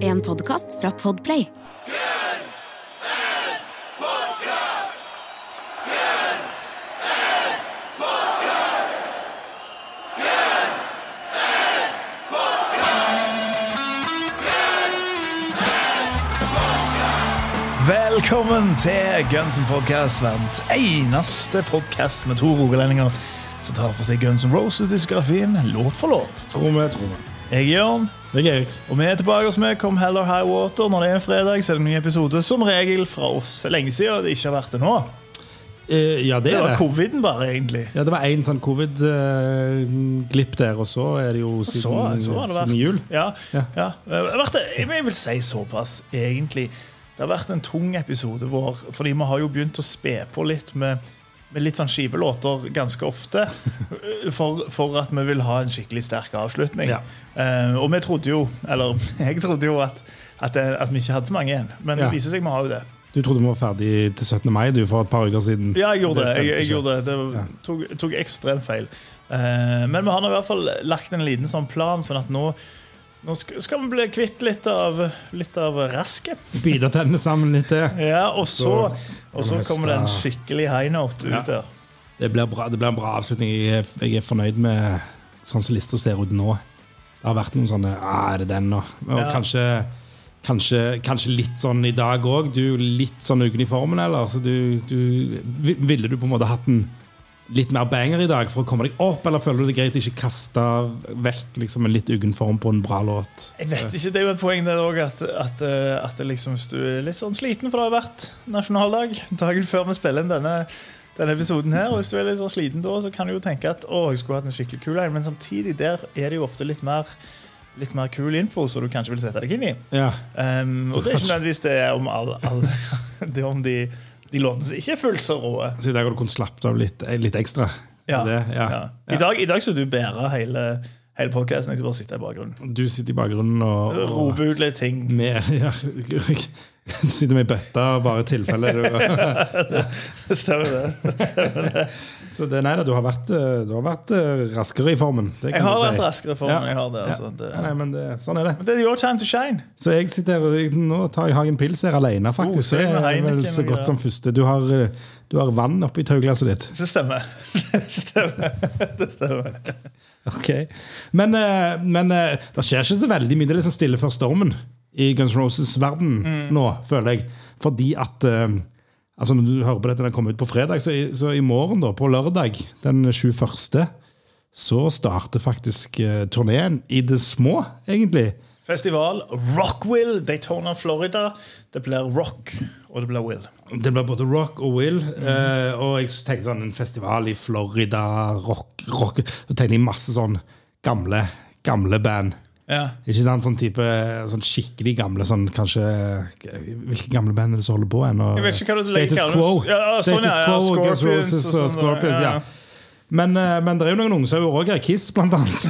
En podkast fra Podplay. Velkommen til Guns N' Podcast, verdens eneste podkast med to rogalendinger som tar for seg Guns N' Roses-diskografien låt for låt. Tror vi, tror vi. Jeg er Jørn, Jeg er Erik. og vi er tilbake hos meg. Come Hell or High Water. Når det er en fredag, så er det en ny episode. Som regel fra oss. Lenge siden det ikke har vært det nå. Eh, ja, det Det er var det. coviden bare, egentlig. Ja, det var én sånn covid-glipp der, og så er det jo Så, siden, så har det vært. siden jul. Ja, Ja. ja. Det har vært, jeg vil si såpass, egentlig. Det har vært en tung episode vår, fordi vi har jo begynt å spe på litt med, med litt sånn skivlåter ganske ofte. For, for at vi vil ha en skikkelig sterk avslutning. Ja. Uh, og vi trodde jo, eller jeg trodde jo at, at, det, at vi ikke hadde så mange igjen. Men Ja. det viser seg vi har jo det. Du trodde vi var ferdig til 17. mai du, for et par uker siden. Ja, jeg gjorde det. stemte Jeg, jeg gjorde det. det tok, tok ekstremt feil. Uh, men vi har nå i hvert fall lagt en liten sånn plan, sånn at nå, nå skal, vi bli kvitt litt av, litt av rasket. Bite tennene sammen litt til. Ja, og så, og så kommer det en skikkelig high note Ja. ut der. Det blir, bra, det blir en bra avslutning. Jeg jeg er fornøyd med sånn som lista ser ut nå. Det har vært noen sånne ah, Er det den nå? Og Ja. kanskje, kanskje, kanskje litt sånn i dag òg. Du er litt sånn uken i formen, eller? Så du, du, ville du på en måte hatt en litt mer banger i dag for å komme deg opp, eller føler du det greit å ikke kaste vekk liksom, en litt uggen form på en bra låt? Jeg vet ikke, Det er jo et poeng der også, at, at, eh, at det liksom, hvis du er litt sånn sliten, for det har vært nasjonaldag dagen før vi spiller inn denne, denne episoden her, og hvis du er litt sånn sliten da, så kan du jo tenke at å, jeg skulle hatt en skikkelig kul en, men samtidig der er det jo ofte litt mer litt mer kul info, så du kanskje vil sette deg inn i. Ja. Um, og det er ikke nødvendigvis det om, all, all, det om de, de låtene som ikke er fullt så rå. Så i dag har du kunnet slappet av litt, litt ekstra? Ja, Det, ja. ja. I, dag, I dag skal du bære hele, hele podkasten. Jeg skal bare sitte i bakgrunnen. Du sitter i bakgrunnen og, og Rope ut litt ting. med, ja, Sitter med i bøtta, bare i tilfelle du Stemmer det. Så det, nei da, du har vært, eh, du har vært eh, raskere i formen. Det Jeg har du si. vært raskere for Ja. Jeg har det, altså. Det, Ja, nei, men det, sånn er det. men det er your time to shine. Så jeg sitter her, nå tar jeg Hagen Pils her alene, faktisk. Oh, Det er vel så godt som første. Du har, eh, du har vann oppi tauglasset ditt. Det stemmer. Det stemmer. Det stemmer. Ok. Men, men det skjer ikke så veldig mye. Det er liksom stille før stormen i Guns Roses verden Mm. nå, føler jeg. Fordi at uh, altså Når du hører på dette, den kommer ut på fredag, så i, så i morgen, da, på lørdag, den 21., så starter faktisk uh, turneen i det små, egentlig. Festival Rockwill, Daytona, Florida. Det blir rock, og det blir Will. Det blir både rock og Will. Mm. Uh, og jeg tenkte sånn en festival i Florida, rock, rock Så tenkte jeg masse sånn gamle, gamle band. Ja. Ikke sant? Sånn type sånn skikkelig gamle sånn kanskje Hvilke gamle band er det som holder på ennå? Du Status. Quo. Ja, sånn, Status ja, ja, Quo og Guns Roses og sånn, Scorpions. ja, Ja. Men, eh, men det er jo noen unge som er òg her. Kiss, blant annet.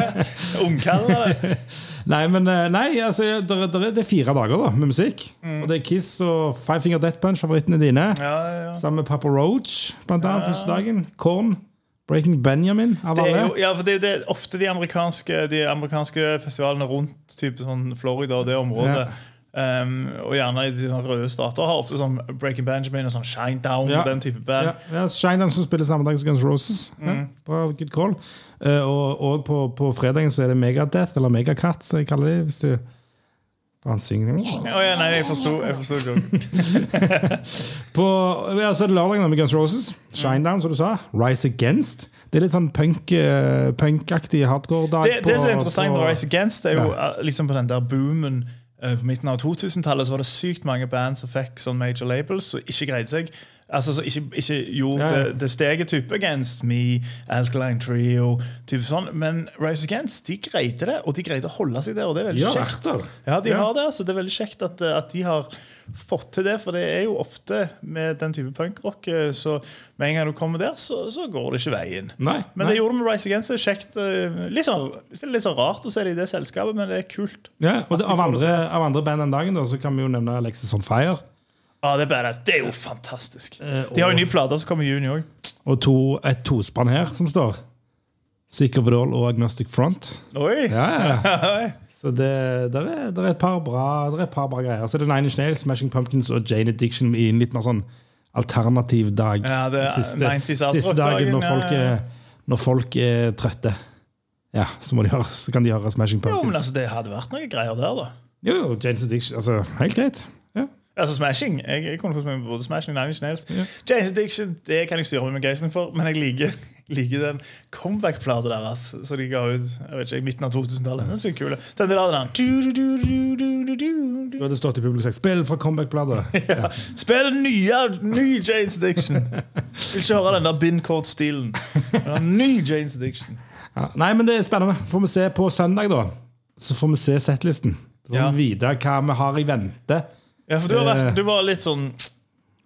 Ungkaller. nei, men eh, nei, altså, det, er- er- det er fire dager da med musikk. Og det er Kiss og Five Finger Death Punch, favorittene dine. Ja, ja, ja. Sammen med Papa Roach, blant annet, første dagen. Korn. Breaking Benjamin, av Det alle. jo, ja, for det, det er ofte de amerikanske, de amerikanske festivalene rundt type sånn Florida og det området. Um, og gjerne i de røde stater har ofte sånn Breaking Benjamin og sånn Shinedown Ja. og den type band. Ja, ja, Shinedown som spiller samme dag som Guns Roses. Roses. Ja, Mm. bra, good call. Uh, og og på, på fredagen så er det Megadeath, eller Megacat, som jeg kaller det. Hvis du han synger Å ja, nei, jeg forsto. På ja, så det lørdagen da med Guns Roses. Shinedown, som du sa. Rise Against. Det er litt sånn punk, eh, punkaktig hardcore-dag. Det, det som er interessant med Rise Against, er jo ja. liksom på den der boomen eh, på midten av 2000-tallet så var det sykt mange band som fikk sånn major labels og ikke greide seg. Altså så ikke, ikke jo, Ja, ja. Det, det steget type Against Me, Alkaline Trio type sånn. Men Rise Against de greide det, og de greide å holde seg der. Og det er veldig De har kjekt. vært der. Ja, de Ja. har det, altså Det er veldig kjekt at, eh, at de har fått til det. For det er jo ofte med den type punkrock eh, så med en gang du kommer der, så, så går det ikke veien. Nei, Men nei. det gjorde det med Rise Against. Det er kjekt. eh, Litt sånn, litt sånn rart å se det i det selskapet, men det er kult. Ja, og det, de av, andre, av andre band den dagen da, så kan vi jo nevne Alexis on Fire. Ja, det er badass. Det er jo fantastisk. Eh, De har jo nye plater som kommer i juni òg. Og to, et tospann her som står. Sick of It All og Agnostic Front. Oi! Ja, ja. Så det der er, der er, et par bra, der er et par bra greier. Så det er Nine Inch Nails, Smashing Pumpkins og Jane Addiction i en litt mer sånn alternativ dag. Ja, det er siste, 90s siste artrock-dagen, når folk, er, når folk er trøtte. Ja, så, de høre, så kan de høre Smashing Pumpkins. Jo, men altså, det hadde vært noen greier der, da. Jo, jo, Jane's Addiction. Altså, helt greit. Altså Smashing. Jeg, jeg kunne kost meg med både Smashing og Nine Inch Nails. James Addiction det kan jeg styre meg med geisten for, men jeg liker, liker den comeback-plata deres som de ga ut jeg vet ikke, i midten av 2000-tallet. Den er sykt kul. Den der, den du, du, hadde stått i publikum og sagt 'spill fra comeback-plata'. Ja. Spill den nye, ny James Addiction! Vil ikke høre den der Bincourt-stilen. Ny James Addiction. Ja. Nei, men det er spennende. Får vi se på søndag, da. Så får vi se settlisten. Da får vi vite hva vi har i vente. Ja, for du, vært, Eh. du var litt sånn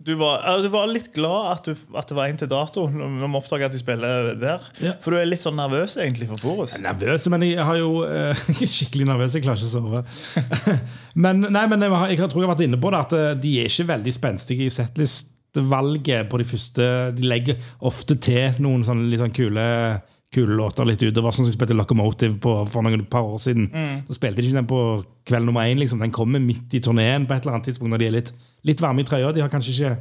du var, du var litt glad at, du, at det var en til dato når vi oppdaga at de spiller der. Ja. For du er litt sånn nervøs egentlig for Forus. Er nervøs, men jeg har jo er skikkelig nervøs. Jeg klarer ikke å sove. men nei, men jeg, har, jeg tror jeg har vært inne på det at eh, de er ikke veldig spenstige i setlist-valget på de første. De legger ofte til noen sånne litt sånn kule Kule låter litt ut. Det var sånn som de spilte Locomotive på, for noen par år siden. Da spilte de ikke den på kveld nummer én. Liksom. Den kommer midt i turneen på et eller annet tidspunkt når de er litt, litt varme i trøya. De har kanskje ikke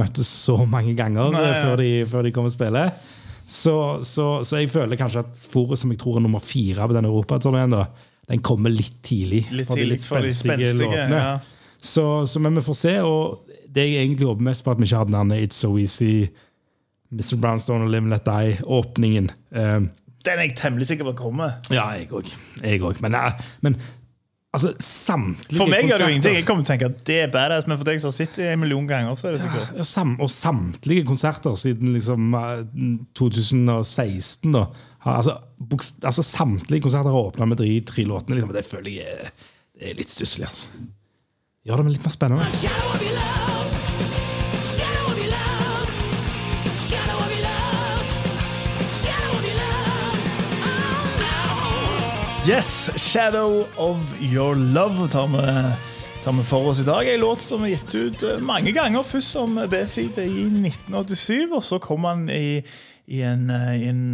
møttes så mange ganger Nei, eh, ja. før, de, før de kommer og spiller. Så, så, så jeg føler kanskje at Forus, som jeg tror er nummer fire på den europaturneen, den kommer litt tidlig. Litt for de litt spenstige. låtene. Ja. Så, så, men vi får se. Og det jeg egentlig håper mest på, at vi ikke hadde der It's So Easy, Mr. Brownstone og Live Let Die-åpningen. Um, Den er jeg temmelig sikker på kommer. ja, jeg òg. Jeg òg. Men, nei, men altså, samtlige For meg gjør det jo ingenting. Jeg kommer til å tenke at det er badass, men for deg som har sett det en million ganger, så er det sikkert Ja, sam, og samtlige konserter siden liksom eh, 2016 da, har, altså, altså Samtlige konserter har åpna med de tre låtene. Liksom, det føler jeg er, det er litt stusslig. Altså. Gjør det med litt mer spennende. Yes! Shadow of Your Love tar vi, tar vi for oss i dag. En låt som er gitt ut eh, mange ganger. Først som B-side i 1987, og så kom han i, i, en, eh, i en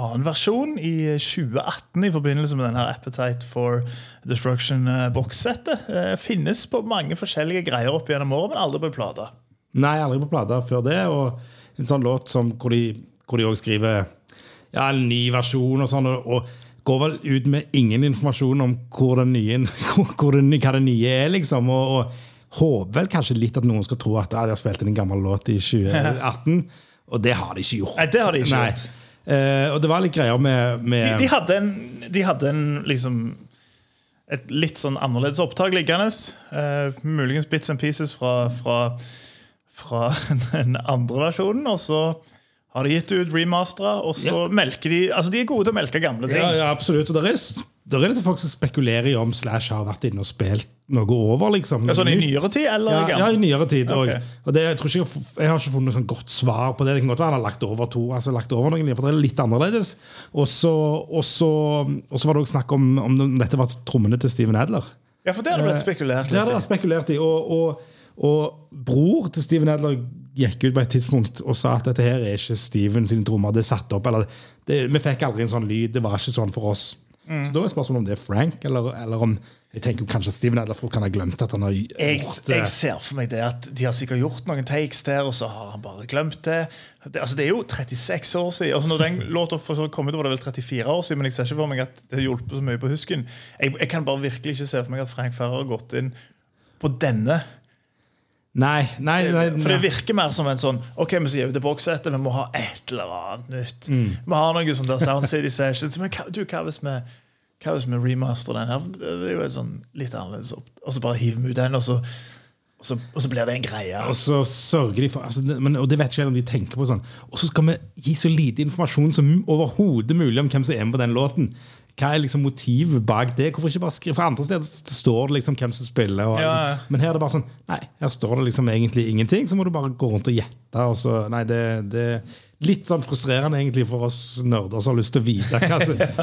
annen versjon i 2018 i forbindelse med denne Appetite for Destruction-bokssettet. Eh, Finnes på mange forskjellige greier opp gjennom året, men aldri på plate. Nei, aldri på plate før det. Og en sånn låt som, hvor de òg skriver ja, en ny versjon og sånn. Og, og går vel ut med ingen informasjon om hvor den nye, hvor, den, hva det nye er, liksom. Og, og håper vel kanskje litt at noen skal tro at ja, de har spilt en gammel låt i 2018. Og det har de ikke gjort. Nei, det har de ikke Nei. gjort. Uh, og det var litt greier med, med De, de hadde en, de hadde en liksom et litt sånn annerledes opptak liggende. Uh, muligens bits and pieces fra, fra, fra den andre versjonen. Og så har de gitt ut remastera, og så melker de Altså, de er gode til å melke gamle ting. Ja, ja, absolutt. Og det er, der er det folk som spekulerer i om Slash har vært inne og spilt noe over. liksom. Ja, sånn i nyere tid, eller Ja, ja, i nyere tid. Og, og det, jeg, jeg, har jeg har ikke funnet noe sånn godt svar på det. Det kan godt være han har lagt over to. altså lagt over noen, for det er litt annerledes. Og så, var det også snakk om om dette var trommene til Steven Adler. Ja, for det har det blitt spekulert i Det har det spekulert i. Og, og, og bror til Steven Adler gikk ut på et tidspunkt og sa at dette her er ikke Steven sine trommer. Det er satt opp, eller det, Vi fikk aldri en sånn lyd. Det var ikke sånn for oss. Mm. Så da er spørsmålet om det er Frank, eller, eller om jeg tenker kanskje at Steven Eller folk kan ha glemt at han har gjort det. jeg ser for meg det at de har sikkert gjort noen takes der, og så har han bare glemt det. Det, altså, det er jo 36 år siden. Altså, når den låta kom ut, var det vel 34 år siden, men jeg ser ikke for meg at det har hjulpet så mye på husken. Jeg, jeg kan bare virkelig ikke se for meg at Frank Ferrer har gått inn på denne. Nei, nei, nei, For det virker mer som en sånn Ok, vi sier jo et bokssettet, vi må ha et eller annet nytt. Mm. Vi har noe sånn der Sound City Sessions. Men hva, du, hva hvis vi hva hvis vi remasterer den her? Det er jo sånn litt annerledes. Og så bare hiver vi ut den, og så, og så, og så blir det en greie. Og så sørger de for altså, men, Og det vet ikke jeg om de tenker på sånn Og så skal vi gi så lite informasjon som overhodet mulig om hvem som er med på den låten. Hva er liksom motivet bak det? Hvorfor ikke bare skrive For andre steder står det liksom hvem som spiller. Og, Ja, ja. Men her er det bare sånn Nei, her står det liksom egentlig ingenting. Så må du bare gå rundt og gjette. Og så, nei, det, det litt sånn frustrerende egentlig for oss nerder som har lyst til å vite hva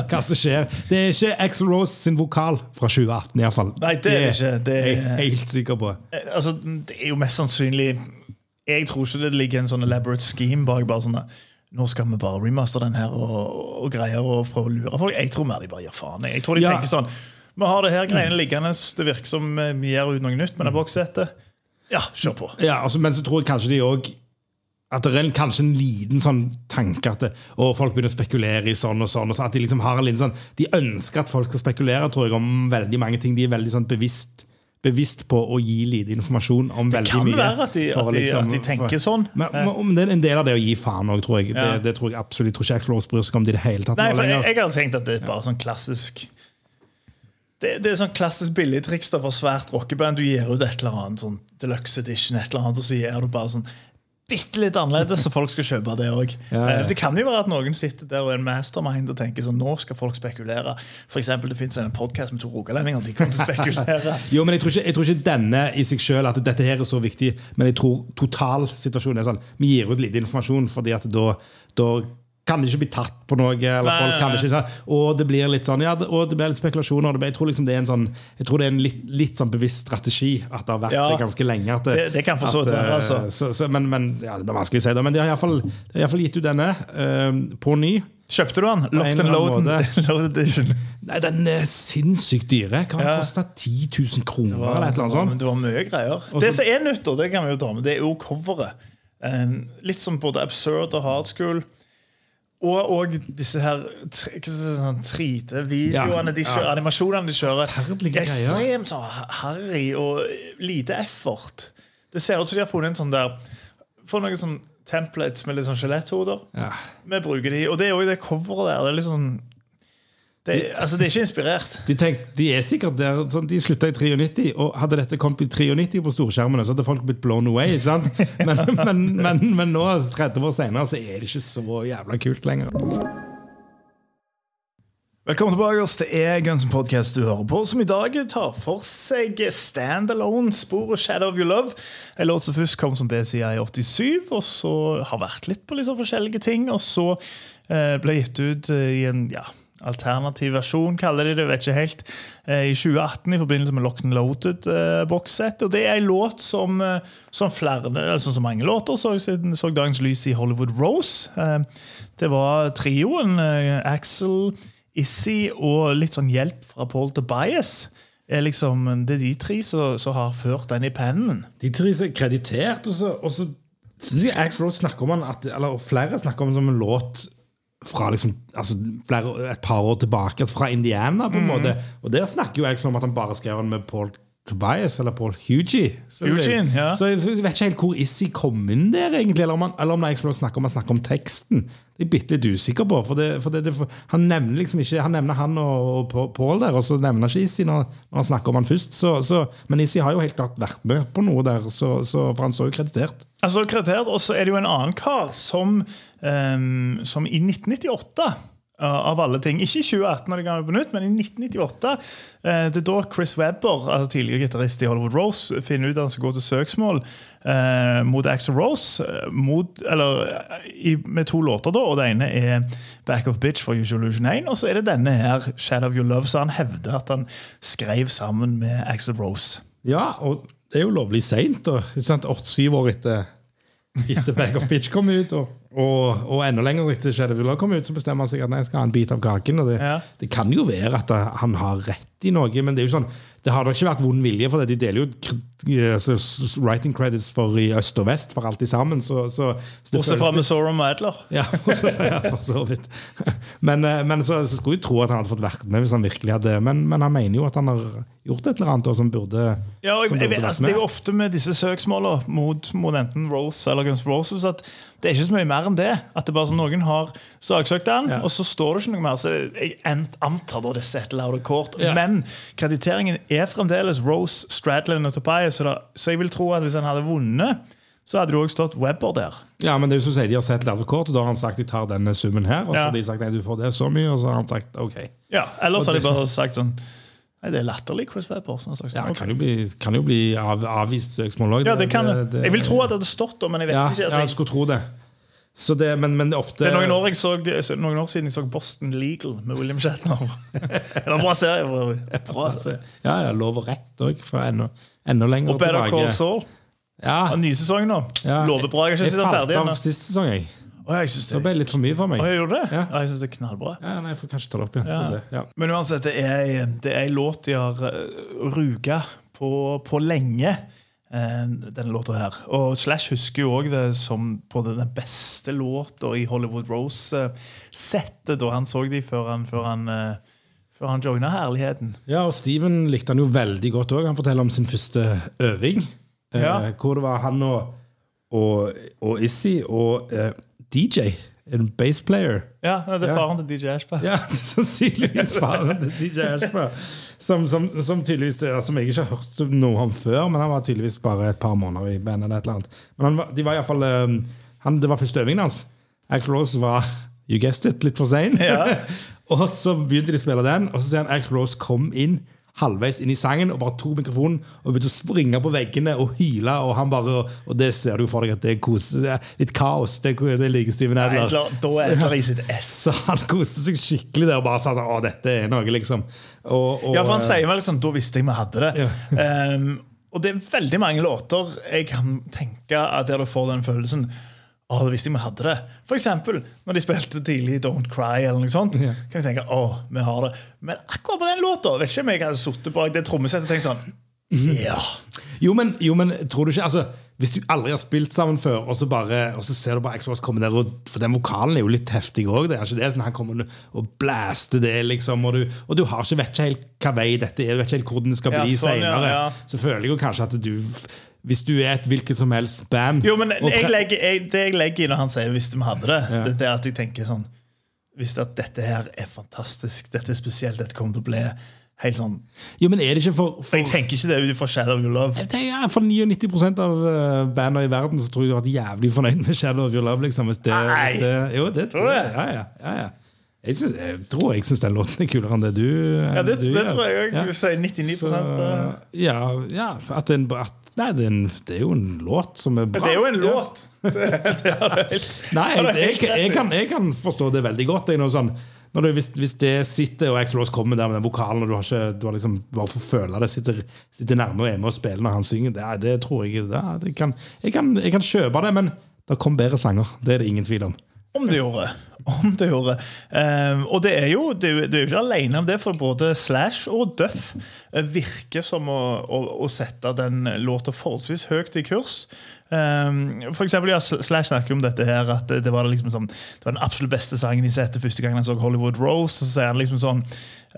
hva som skjer. Det er ikke Axel Rose sin vokal fra 2018, iallfall. Nei, det er ikke. Det er er- jeg helt sikker på. Eh, Altså, det er jo mest sannsynlig Jeg tror ikke det ligger en sånn elaborate scheme bak. bare sånn nå skal vi bare remaster den her og, og greier og prøve å lure folk. Jeg tror mer de bare gir faen. Jeg tror de Ja. tenker sånn Vi har det her greiene liggende, det virker som eh, vi gjør ut noe nytt med det bokssettet. Ja, kjør på. Ja, altså, men så tror jeg kanskje de òg at det er kanskje en liten sånn tanke at det, og folk begynner å spekulere i sånn og sånn. og sånn, at De liksom har en liten sånn, de ønsker at folk skal spekulere tror jeg, om veldig mange ting. De er veldig sånn bevisst, bevisst på å gi lite informasjon om veldig kan mye. være at de- at de- liksom- at de tenker sånn. Men, men, det er en del av det å gi faen òg, tror jeg. Ja. Det, det tror jeg absolutt. Tror ikke Axel Rose bryr seg om det i det hele tatt. Nei, for jeg, jeg har tenkt at det er bare sånn klassisk det, det er sånn klassisk billigtriks for svært rockeband. Du gir ut et eller annet sånn deluxe edition, et eller annet, og så gir du bare sånn bitte litt annerledes, så folk skal kjøpe det òg. Ja, ja. Det kan jo være at noen sitter der og er en mastermind og tenker sånn, nå skal folk spekulere. For eksempel, det fins en podkast med to rogalendinger, de kommer til å spekulere. Jo, men jeg tror, ikke, jeg tror ikke denne i seg selv at dette her er så viktig. Men jeg tror totalsituasjonen er sånn Vi gir ut lite informasjon, fordi at da, da kan det ikke bli tatt på noe. Eller folk kan ikke Og det blir litt sånn Ja, og det blir litt spekulasjoner. og Det, blir- jeg tror liksom det er en sånn Jeg tror det er en litt, litt sånn bevisst strategi at det har vært Ja, det ganske lenge. Det- det kan for så vidt være, eh, altså. Så, så, men, men ja, Det blir vanskelig å si, det, Men de har iallfall gitt ut denne uh, på ny. Kjøpte du den? Locked and loaded, load, edition. Nei, Den er sinnssykt dyre. Kan Ja. koste 10 000 kroner. Det var, eller et eller annet sånt. det var mye greier. Også, det som er nytt, det kan vi jo ta med, det er jo coveret. Um, litt som både absurd og hard school. Og, og disse her Trite hva skal sånn 3D-videoene, de Ja, ja. animasjonene de kjører. Forferdelige. Ekstremt sånn harry og lite effort. Det ser ut som de har funnet en sånn der For noen sånn templates med litt sånn skjeletthoder. Ja. Vi bruker de, og det er i det coveret der. Det er litt sånn det, altså, det er ikke inspirert. De, tenkte, de er sikkert der sånn, De slutta i 93, og hadde dette kommet i 93 på storskjermene, så hadde folk blitt blown away. sant? Men, men, men, men nå, 30 år senere, så er det ikke så jævla kult lenger. Velkommen tilbake. oss. Det er Guns Podcast du hører på, som i dag tar for seg standalone-sporet Shadow of Your Love. En låt som først kom som B-side 87, og så har vært litt på litt sånn forskjellige ting. Og så eh, ble gitt ut eh, i en ja, alternativ versjon, kaller de det. vet ikke helt, eh, I 2018 i forbindelse med Locked and Loaded-bokssett. og det er en låt som, eh, som flere, altså som mange låter så, så dagens lys i Hollywood Rose. Eh, det var trioen eh, Axel Issy og litt sånn hjelp fra Paul Tobias. Er liksom, det er de tre som har ført den i pennen. De tre som er kreditert, og så, så syns jeg Ax Rose snakker om han at, eller flere snakker om den som en låt fra liksom, altså flere, et par år tilbake, altså fra Indiana. på en måte Og der snakker jo Axel om at han bare skrev den med Paul Tobias eller Paul Hugie. Så, Eugene, ja. så jeg vet ikke helt hvor Issy kom inn der, egentlig. Eller om han, eller om Rose snakker om han snakker om teksten. Det er jeg bitte litt usikker på. For det, for det, det, for, han nevner liksom ikke Han nevner han og, og Paul der, og så nevner han ikke Issy når, når han snakker om han først. Så, så, men Issy har jo helt klart vært med på noe der, så, så, for han så jo kreditert. Altså kreditert, Og så er det jo en annen kar som, um, som i 1998 uh, av alle ting. Ikke i 2018, når de ga på nytt, men i 1998. eh, det er da Chris Webber, altså tidligere gitarist i Hollywood Rose, finner ut at han skal gå til søksmål eh, mot Axel Rose. eh, Mot, eller, eh, i, med to låter, da. og Det ene er Back of Bitch for Usual Illusion 1. Og så er det denne her, Shadow of Your Love, så han hevder at han skrev sammen med Axel Rose. Ja, og det er jo lovlig seint. Åtte-syv år etter, etter Back of Bitch' kom ut, og, og, og enda lenger etter Shadow vil ha kommet kom ut, så bestemmer han seg at nei, jeg skal ha en bit av kaken. Og det, Ja. det kan jo være at han har rett i noe, men det er jo sånn det har da ikke vært vond vilje, for det. de deler jo kr- altså, writing credits for i øst og vest for alltid sammen. Så, så, så Bortsett fra med Sorum Adler. ja, ja, for så vidt. Men, eh, men så, så skulle jeg tro at han hadde fått vært med hvis han virkelig hadde Men, men han mener jo at han har gjort et eller annet som burde, Ja, og jeg, som burde vet, vært altså, det er jo ofte med disse søksmålene mot, mot enten Rose eller Guns Roses at det er ikke så mye mer enn det. At det bare sånn, Noen har saksøkt den, Ja. og så står det ikke noe mer. Så jeg antar da det er out of court. Ja. Men krediteringen er fremdeles Rose, Stradlin og Tobias, så, da, så jeg vil tro at hvis han hadde vunnet, så hadde det også stått Webber der. Ja, men det er jo som å si, De har sett lærerkort, og da har han sagt de tar denne summen her. Og så Ja. har de sagt nei, du får det så mye, og så har han sagt ok. Ja, Ellers så har de bare sagt sånn Nei, det er latterlig, Chris Webber. Sånn sagt Ja, okay. det kan jo bli, kan jo bli av, avvist søksmål òg. ja, det kan det. Jeg vil tro at det hadde stått da, men jeg vet ja, ikke. Altså, jeg skulle tro det. Så det, men, men ofte Det er noen år, jeg så, noen år siden jeg så Boston Legal med William Shatner. Det var en bra serie. Bra. Bra serie. Ja, ja, lov og rett òg, for enda, enda lenger Og Better. Call Saul. Ja, Ja, ny sesong nå. ja. Lover bra. Jeg Jeg den falt ferdig av siste sesong, jeg. Å, jeg synes Det det, ble litt for mye for meg. Å, jeg gjorde det? Ja. Ja, jeg syns det er knallbra. Ja, nei, Jeg får kanskje ta det opp igjen. Ja. Se. Ja. Men uansett, det er, det er en låt de har uh, ruga på, på lenge. Eh, denne låta her. Og Slash husker jo òg det som på den beste låta i Hollywood Rose-settet da han så de før han, før han, uh, før han joina Herligheten. Ja, og Steven likte han jo veldig godt òg. Han forteller om sin første øving. eh, Hvor det var han og, og, og Issy og eh, DJ, en bassplayer. Ja, det er faren til DJ Ashba. Ja, sannsynligvis faren til DJ Ashba. Som, som, som tydeligvis Som jeg ikke har hørt noe om før, men han var tydeligvis bare et par måneder i bandet. eller et eller annet. Men han de var i hvert fall, eh, han, Det var første øvingen hans. Axl Rose var you guessed it, litt for sein. Ja. og så begynte de å spille den, og så sier han Axl Rose kom inn halvveis inn i sangen og bare tok mikrofonen og begynte å springe på veggene og hyle. Og han bare, og det ser du for deg at det er, kos, litt kaos. Det, det liker Steven Adler. klar, Da er det i sitt ess. Så han koste seg skikkelig der og bare sa sånn, å, dette er noe, liksom. Og, og, Ja, for han sier vel sånn, Da visste jeg vi hadde det. Ehm, og det er veldig mange låter jeg kan tenke at der du får den følelsen å, hvis de hadde det. Eksempel når de spilte tidlig Don't Cry, eller noe sånt. yeah. Kan jeg tenke å, vi har det. Men akkurat på den låta vet ikke om jeg hadde sittet bak det trommesettet og tenkt sånn Ja. Jo, men, jo, men tror du ikke altså, Hvis du aldri har spilt sammen før, og så, bare, og så ser du bare Rose komme der og, For den vokalen er jo litt heftig òg. Sånn han kommer og blaster det, liksom. Og du, og du har ikke, vet ikke helt hva vei dette er, du vet ikke helt hvordan det skal Ja, bli seinere. ja, ja. Så føler jeg jo kanskje at du Hvis du er et hvilket som helst band Jo, men jeg legger, jeg, det jeg legger i når han sier 'hvis vi hadde det', Ja. det, er at jeg tenker sånn Hvis at dette her er fantastisk, dette er spesielt, dette kommer til å bli helt sånn Jo, men er det ikke for, For jeg tenker ikke det ut fra Shadow of Your Love. Jeg tenker, ja, For 99 av uh, bandene i verden Så tror jeg du har vært jævlig fornøyd med Shadow of Your Love. Liksom, hvis det, Nei. hvis det, jo, det tror jeg. Ja, ja, ja, ja. Jeg, synes, jeg tror jeg syns den låten er kulere enn det du Ja, det, du det tror jeg òg. Ja. Du sier 99 på det. ja, ja, at en, at, nei, det, er en, det er jo en låt som er bra. Det er jo en Ja. låt. Det, det er helt, Nei, det er jeg, jeg, kan, jeg kan forstå det veldig godt. Jeg, sånn, det, hvis, hvis det sitter, og Axel Rose kommer der med den vokalen, og du har ikke du har liksom, bare får føle det sitter, sitter nærme og er med og spiller når han synger, det, det tror jeg kan, jeg, kan, jeg kan kjøpe det, men det kom bedre sanger. Det er det ingen tvil om. Om det gjorde. Om det gjorde. Um, og det er jo det det er jo ikke alene om det, for både Slash og Duff eh, virker som å, å, å sette den låta forholdsvis høyt i kurs. Um, for eksempel, ja, Slash snakker om dette her at det, det var liksom sånn, det var den absolutt beste sangen de sette første gang han så Hollywood Rose. Og så sier han liksom sånn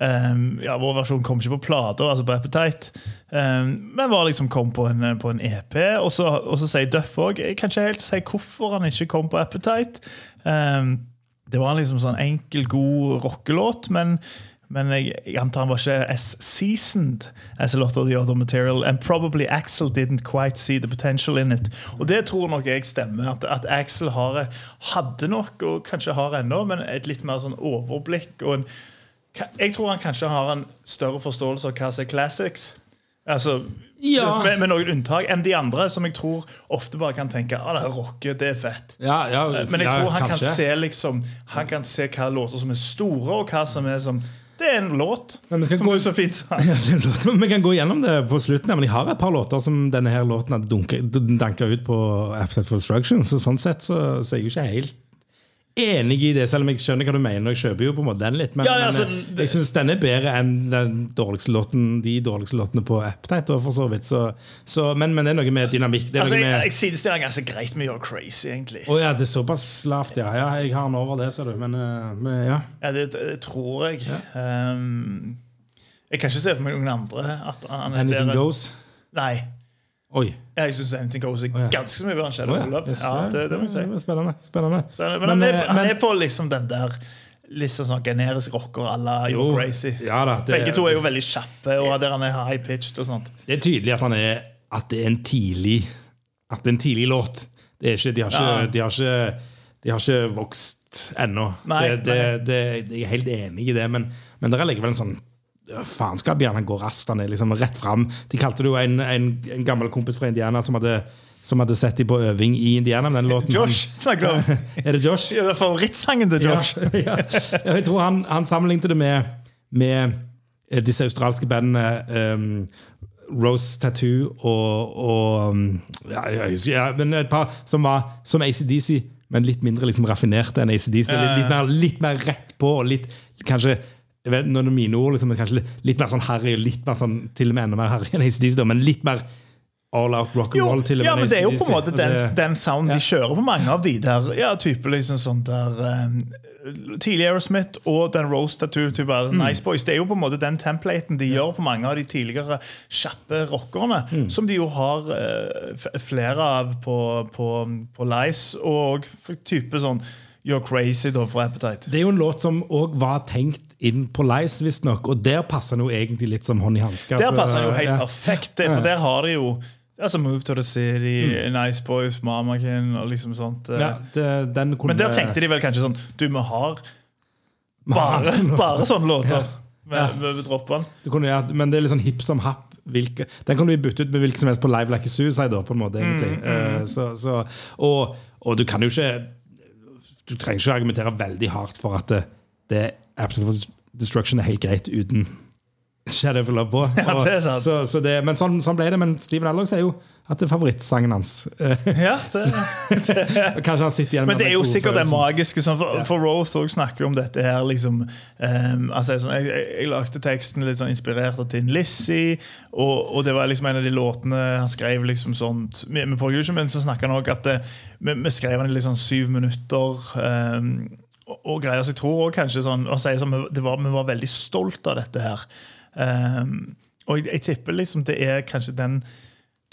um, Ja, vår versjon kom ikke på plata, altså på Appetite, um, men var liksom kom på en, på en EP. Og så, og så sier Duff òg Jeg kan ikke helt si hvorfor han ikke kom på Appetite. Det var liksom sånn enkel, god rockelåt, men men jeg, jeg antar han var ikke as seasoned as a lot of the other material. And probably Axel didn't quite see the potential in it. Og det tror nok jeg stemmer. At, at Axel har, hadde nok, og kanskje har ennå, men et litt mer sånn overblikk. Og en, jeg tror han kanskje har en større forståelse av hva som er classics. Altså, Ja. med, med noen unntak enn de andre, som jeg tror ofte bare kan tenke ah, det er rocke, det er fett. Ja, ja, Men jeg tror han kan se liksom Han kan se hva låter som er store, og hva som er som Det er en låt, som gå- du så fint sa. Ja, det er en låt, men Vi kan gå gjennom det på slutten. Men jeg har et par låter som denne her låten danka ut på Absolute for Destruction. Så sånn sett så, så er jeg jo ikke helt enig i det, selv om jeg skjønner hva du mener. Jeg kjøper jo på en måte den litt Men, Ja, ja, men altså, jeg, det- jeg syns den er bedre enn den dårligste låten, de dårligste låtene på Appetite. og For så vidt, så, så, men, men det er noe med dynamikk. Det er Altså, noe jeg, med jeg er ganske greit med You're Crazy, egentlig. Å ja, det er såpass lavt, ja. ja. Jeg har den over det, ser du. Men, eh, men ja. Ja, det, det tror jeg. Um, jeg kan ikke se for meg noen andre at Anything. Goes. Nei. Oi. Jeg syns Anything Goes er ganske mye bedre enn Shadow Love. Ja, det, det må jeg si. ja, Spennende. spennende. Så, men, han, er, eh, han er på liksom den der litt sånn, generisk rocker à la Yo Crazy. ja da, det- Begge to er jo veldig kjappe, og der han er high-pitched og sånt. Det er tydelig at, han er, at det er en tidlig At det er en tidlig låt. Det ikke, de, har ikke, Ja. de, har ikke, de har ikke vokst ennå. Nei, det, det, det, jeg er helt enig i det, men, men det er likevel en sånn faenskap går raskt, han er liksom rett fram. De kalte det jo en, en, en gammel kompis fra Indiana som hadde, som hadde sett dem på øving i Indiana. med Den låten. Josh snakker du om. Er det Josh? Ja, det er favorittsangen til Josh. Ja, ja. Jeg tror han, han sammenlignet det med, med eh, disse australske bandene um, Rose Tattoo og, og um, ja, jeg husker, ja, men et par som var som ACDC men litt mindre liksom raffinerte enn ACDC. Litt, litt, mer, litt mer rett på, og litt kanskje vet, Nå er det mine ord, liksom, men kanskje litt, mer sånn harry, litt mer sånn, til og med enda mer harry enn ACDC, men litt mer all out rock and roll. til og med ja, men det er jo på en måte den, den sounden de kjører på mange av de der. Ja, type liksom sånn der um, Tidlig Aerosmith og den Rose-statuen Mm. Nice Boys. Det er jo på en måte den templaten de gjør på mange av de tidligere kjappe rockerne. Mm. Som de jo har uh, flere av på, på, på Lice, og type sånn You're Crazy da fra Appetite. Det er jo en låt som òg var tenkt inn på Lice, visstnok, og der passer den jo egentlig litt som hånd i hanske. Der altså, passer den jo helt ja. perfekt, det, for der har de jo altså Move to the City, Nice Boys, Mamakin og liksom sånt. eh. Mm. Ja, det, den kunne, Men der tenkte de vel kanskje sånn Du, vi har bare, bare sånne låter. Ja. Med, med droppene. Du kunne, ja, men det er litt sånn hipp som happ. Hvilke, den kan du bytte ut med hvilken som helst på Live Like a Suicide. Da, på en måte, egentlig. Uh, så, så, og, og du kan jo ikke Du trenger ikke argumentere veldig hardt for at det, det Absolute Destruction er helt greit uten Shadow of Love på. Ja, det er sant. Så, så det, men sånn, sånn ble det. Men Steven Allox sier jo at det er favorittsangen hans. Ja, det, det. Kanskje han sitter igjen men det er jo sikkert det magiske. Sånn, for, for Rose òg snakker jo om dette her. Liksom, um, altså, jeg, jeg, jeg lagde teksten litt sånn inspirert av Tin Lizzie, og, og det var liksom en av de låtene han skrev liksom sånt med, med Paul Gushen, men så snakker han også at det, vi, vi skrev den i sånn syv minutter. ehm, og, og greier, så jeg tror også kanskje sånn, å si sånn vi- var, Vi var veldig stolt av dette her. Um, og jeg, jeg tipper liksom det er kanskje den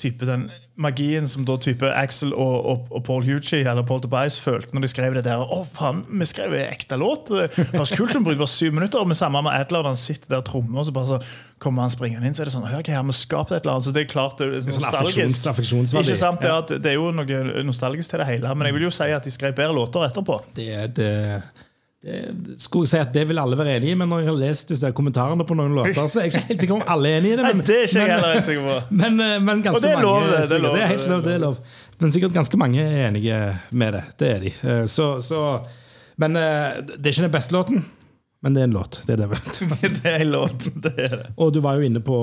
type den magien som da type Axel og, og, og Paul Hucci eller Paul Tobias følte når de skrev det der. Å, faen, vi skrev en ekte låt! Det var så kult, bruker bare syv minutter. Og med samme med Adler, han sitter der trommer, og så bare så kommer han springende inn, så er det sånn Hør, hva har vi skapt et eller annet? Så det er klart det er Sånn nostalgisk. affeksjons- Ikke sant? Det er, Det, det er jo noe nostalgisk til det hele. Men jeg vil jo si at de skrev bedre låter etterpå. det, det, det skulle jeg si at det vil alle være enig i, men når jeg har lest disse kommentarene på noen låter, så er jeg ikke helt sikker om alle er enig i det. Nei, det er ikke jeg heller helt sikker på. men, men, men ganske Og det er mange lov, det, det er lov, det er helt er lov, det er lov. Men sikkert ganske mange er enige med det. Det er de. Eh, Så, så, men eh, det er ikke den beste låten, men det er en låt. Det er det. Det er en låt. Det er det. Og du var jo inne på,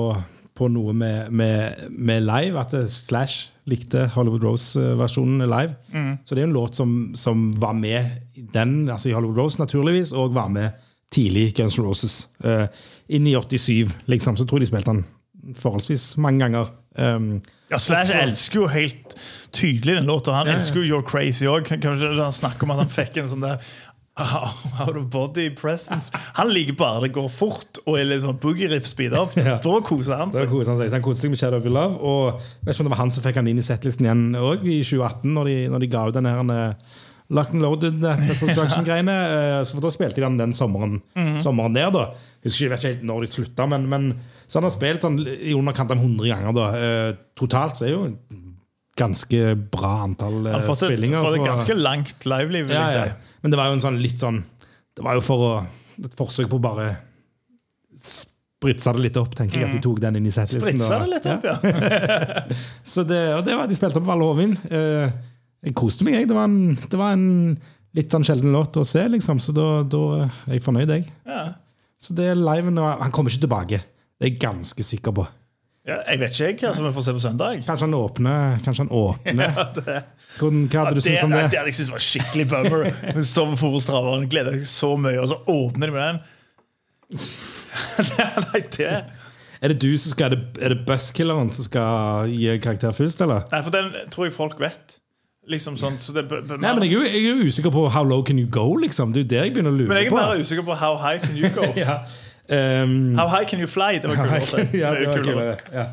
på noe med, med, med live, at Slash likte Hollywood Rose-versjonen live. Mm. Så det er en låt som, som var med i den, altså i Hollywood Rose naturligvis, og var med tidlig i Guns N' Roses. Uh, inn i 87, liksom, så tror jeg de spilte den forholdsvis mange ganger. Um, Ja, Slash elsker jo helt tydelig den låta. Han Ja, ja. elsker jo You're Crazy òg. Han snakker om at han fikk en sånn der out of body presence. Han liker bare det går fort og er litt sånn boogie riff speed up. Ja. Da koser han seg. koset han seg. Så han koser seg med Shadow of Your Love. Og jeg vet ikke om det var han som fikk han inn i settlisten igjen òg, i 2018, når de, når de ga ut den her eh, Locked and Loaded eh. Eh, Så for Da spilte de den den sommeren, sommeren der, da. Husker ikke, helt når de slutta, men, men så han har spilt sånn i underkant av 100 ganger. da Totalt så er jo ganske bra antall spillinger. Han har fått et, ganske langt liveliv, vil ja, jeg ja. si. Men det var jo en sånn litt sånn Det var jo for å et forsøk på å bare spritse det litt opp, tenker jeg. At de tok den inn i settlisten. Spritsa det litt opp, ja. Så det, og det var, De spilte på Valle Hovin. Eh, jeg koste meg, jeg. Det var en, det var en litt sånn sjelden låt å se, liksom. Så da, da er jeg fornøyd, jeg. ja. Så det er liven, og han kommer ikke tilbake. Det er jeg ganske sikker på. Ja jeg vet ikke jeg som vi får se på søndag. Kanskje han åpner. Kanskje han åpner. Hvordan, hva Ja, du det, syntes om det? det hadde jeg syntes var skikkelig bummer. Hun står på Forestraveren, gleder seg så mye, og så åpner de med den. nei, det Er det du som skal, er det, er det Buzzkilleren som skal gi karakter først, eller? Nei, for den tror jeg folk vet. Liksom sånn, så det, Nei, men jeg er, jo, jeg er jo usikker på how low can you go, liksom. Det er jo det jeg begynner å lure Men jeg er bare mer usikker på how high can you go. ja. Um, How high can you fly? Det var kult. high can- ja, det var kulere. Ja.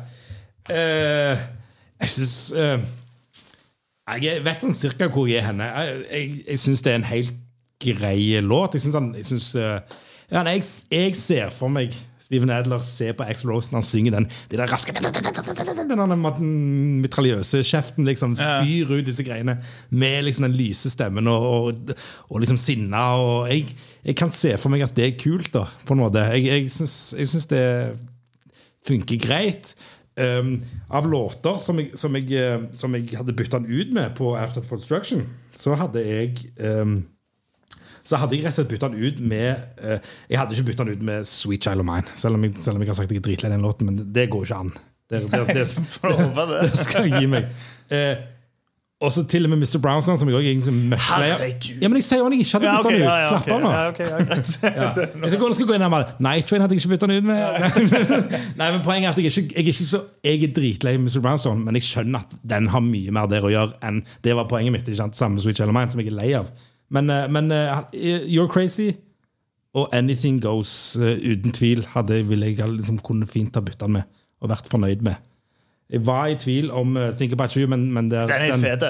Uh, jeg syns uh, Jeg vet sånn cirka hvor jeg er henne. Jeg, jeg, jeg syns det er en helt grei låt. Jeg syns han jeg synes, uh, ja, jeg, jeg ser for meg Steven Adler se på Axel Rose når han synger den De der raske Den mitraljøse kjeften liksom spyr ut disse greiene med liksom den lyse stemmen og, og, og liksom sinna. Og jeg, jeg kan se for meg at det er kult, da, på en måte. Jeg, jeg, syns, jeg syns det funker greit. Um, av låter som jeg, som, jeg, eh, som jeg hadde bytta den ut med på After for Destruction, så hadde jeg um, Så hadde jeg rett og slett bytta den ut med uh, Jeg hadde ikke bytta den ut med Sweet Child of Mine, selv om jeg, selv om jeg har sagt jeg er dritlei den låten, men det går ikke an. Det, det, det, det. skal jeg gi meg. Eh, Og så til og med Mr. Brownson, som jeg også egentlig møkklei. Herregud. Ja, men jeg sier jo han ikke hadde bytta den ut. Slapp av nå. Ja, ok, ja, greit. Jeg skal gå, skal jeg gå inn her Night Train hadde jeg ikke bytta den ut med. Nei, men Poenget er at jeg ikke, jeg er ikke så Jeg er dritlei Mr. Brownstone, men jeg skjønner at den har mye mer der å gjøre enn Det var poenget mitt. ikke sant? Samme Switch Element, som jeg er lei av. Men, eh, men uh, You're Crazy og Anything Goes uh, uten tvil hadde, ville jeg liksom kunne fint ha bytta den med og vært fornøyd med. Jeg var i tvil om uh, Think About You, men, men er Den er fet.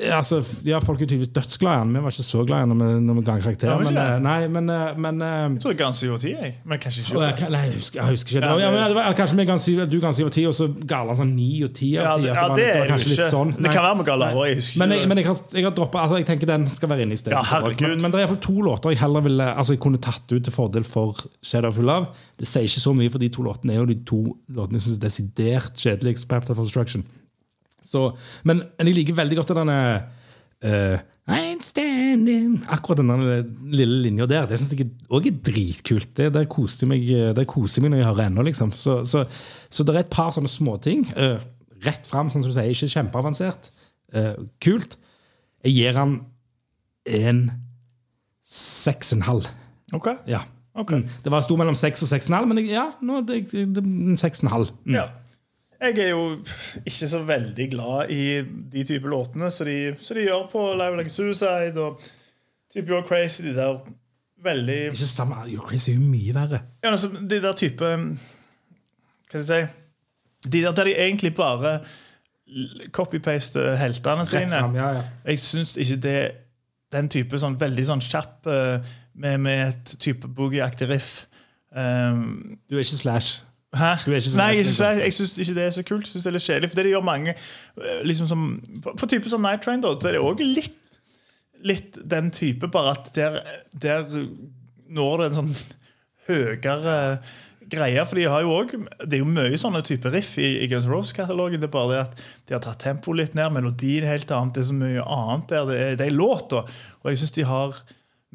Altså, ja, folk er tydeligvis dødsglade i han. Vi var ikke så glade i han når når vi ga karakter. Men, eh, nei, men, eh, men eh, Jeg tror jeg ga den 7 av 10, jeg. Men kanskje ikke. jeg, nei, jeg, husker, jeg husker ikke. Ja, men det var, kanskje si, du kan si over 10, og så ga han sånn 9 og 10 Ja, av 10. det, ja, det er jo ikke sånn. Det kan være vi ga lavere. Jeg Men, jeg, men jeg har, jeg har droppet, altså jeg tenker den skal være inne i stedet. Ja, men, men det er iallfall to låter jeg heller ville Altså jeg kunne tatt ut til fordel for Shadow of Love. Det sier ikke så mye, for de to låtene er jo de to låtene jeg syns er desidert kjedeligst på Appetite for Destruction. Så, men, jeg liker veldig godt denne uh, I'm standing Akkurat den lille linja der. Det syns jeg òg er dritkult. Det, der koser jeg meg, der koser jeg meg når jeg hører ennå. Liksom. Så, så, så det er et par sånne småting. Uh, rett fram, sånn som du sier. Ikke kjempeavansert. Uh, kult. Jeg gir han en seks og en halv. Ok. Ja. okay. Mm. Det var sto mellom seks og seks og en halv, men jeg, ja, nå, det, det, det, en seks og en halv. Mm. Ja. Jeg er jo ikke så veldig glad i de type låtene som de, de gjør på Live Like Suicide og type You're Crazy. De der veldig Ikke samme, You're Crazy er jo mye verre. ja, altså, De der type Hva skal jeg si De der der de egentlig bare copy-paste heltene sine. Frem, ja, ja. Jeg syns ikke det den type sånn veldig sånn kjapp eh, med, med et type boogie-aktig riff um, Du er ikke Slash. Nei, jeg, liksom. syns ikke det er så kult. Synes det er litt kjedelig For det de gjør mange eh, liksom som, på, på type sånn Night Train, da, så er det òg litt, litt den type, bare at der, der når det en sånn høyere greie. For de har jo også, det er jo mye sånne type riff i, i Guns N' Roses-katalogen. Det er bare det at de har tatt tempoet litt ned, melodien helt annet. Det er så mye annet der. Det er, det er låt, da. Og jeg syns de har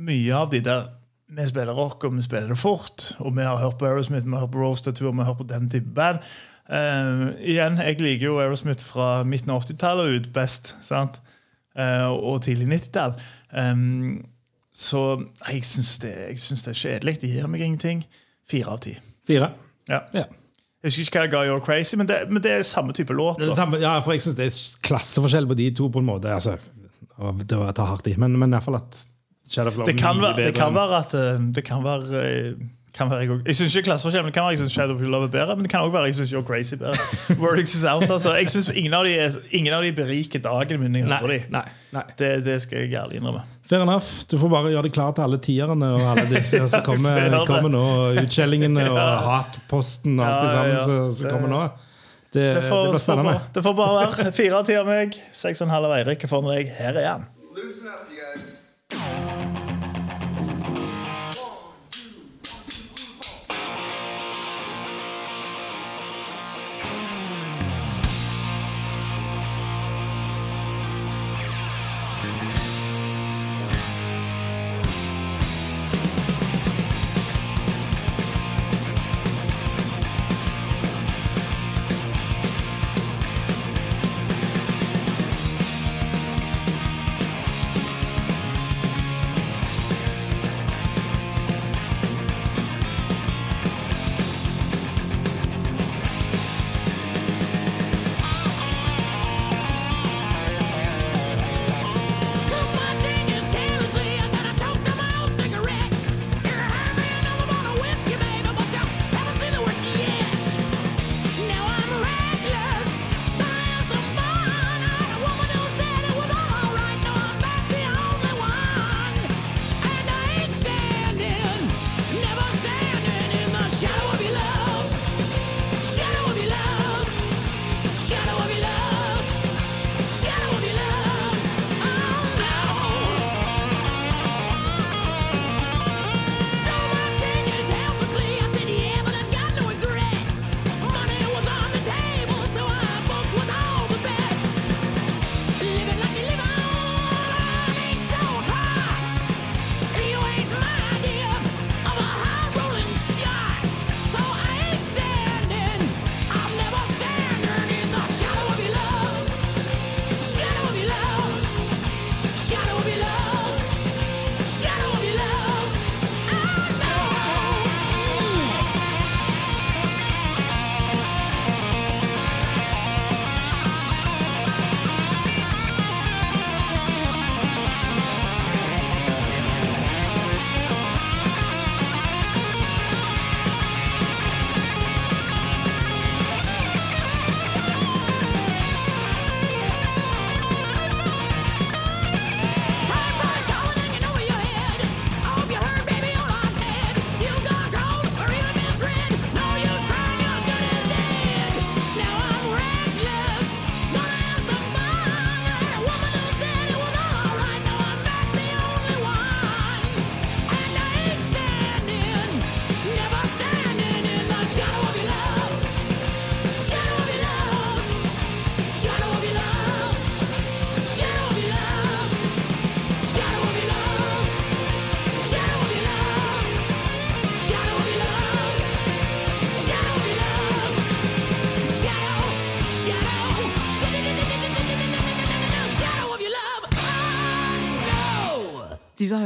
mye av de der vi spiller rock, og vi spiller det fort. Og vi har hørt på Aerosmith, vi har hørt på Rose Tattoo, og vi har hørt på den type band. Uh, igjen, jeg liker jo Aerosmith fra midten av 80-tallet og ut best. sant? Uh, og tidlig 90-tall. Um, så jeg syns det, jeg syns det er kjedelig. Det gir meg ingenting. Fire av ti. Fire. Ja. Ja. Jeg husker ikke hva jeg ga You're Crazy, men det, men det er samme type låt. Samme, ja, for jeg synes det er klasseforskjell på de to på en måte. Altså, det var å ta hardt i, men, men fall at Det kan, være, det kan være at eh, Det kan være eh, kan være jeg, jeg syns ikke klasseforskjell, men det kan være jeg synes Shadow of Your Love er bedre. Men det kan også være jeg syns You're Crazy bedre. Wordings is out, altså. Jeg synes ingen av de, er, ingen av de beriker dagen min jeg Nei, nei, nei. Det, det skal jeg ærlig innrømme. Fair enough. Du får bare gjøre deg klar til alle tierne og alle disse som kommer, det. kommer nå. Utskjellingene og hatposten og alt det Ja, sammen ja. som- som Det- kommer nå. Det, Det får, det blir får spennende. bare, det får bare være fire av ti av meg, seks og en halv av Eirik. Får nå? Her er han.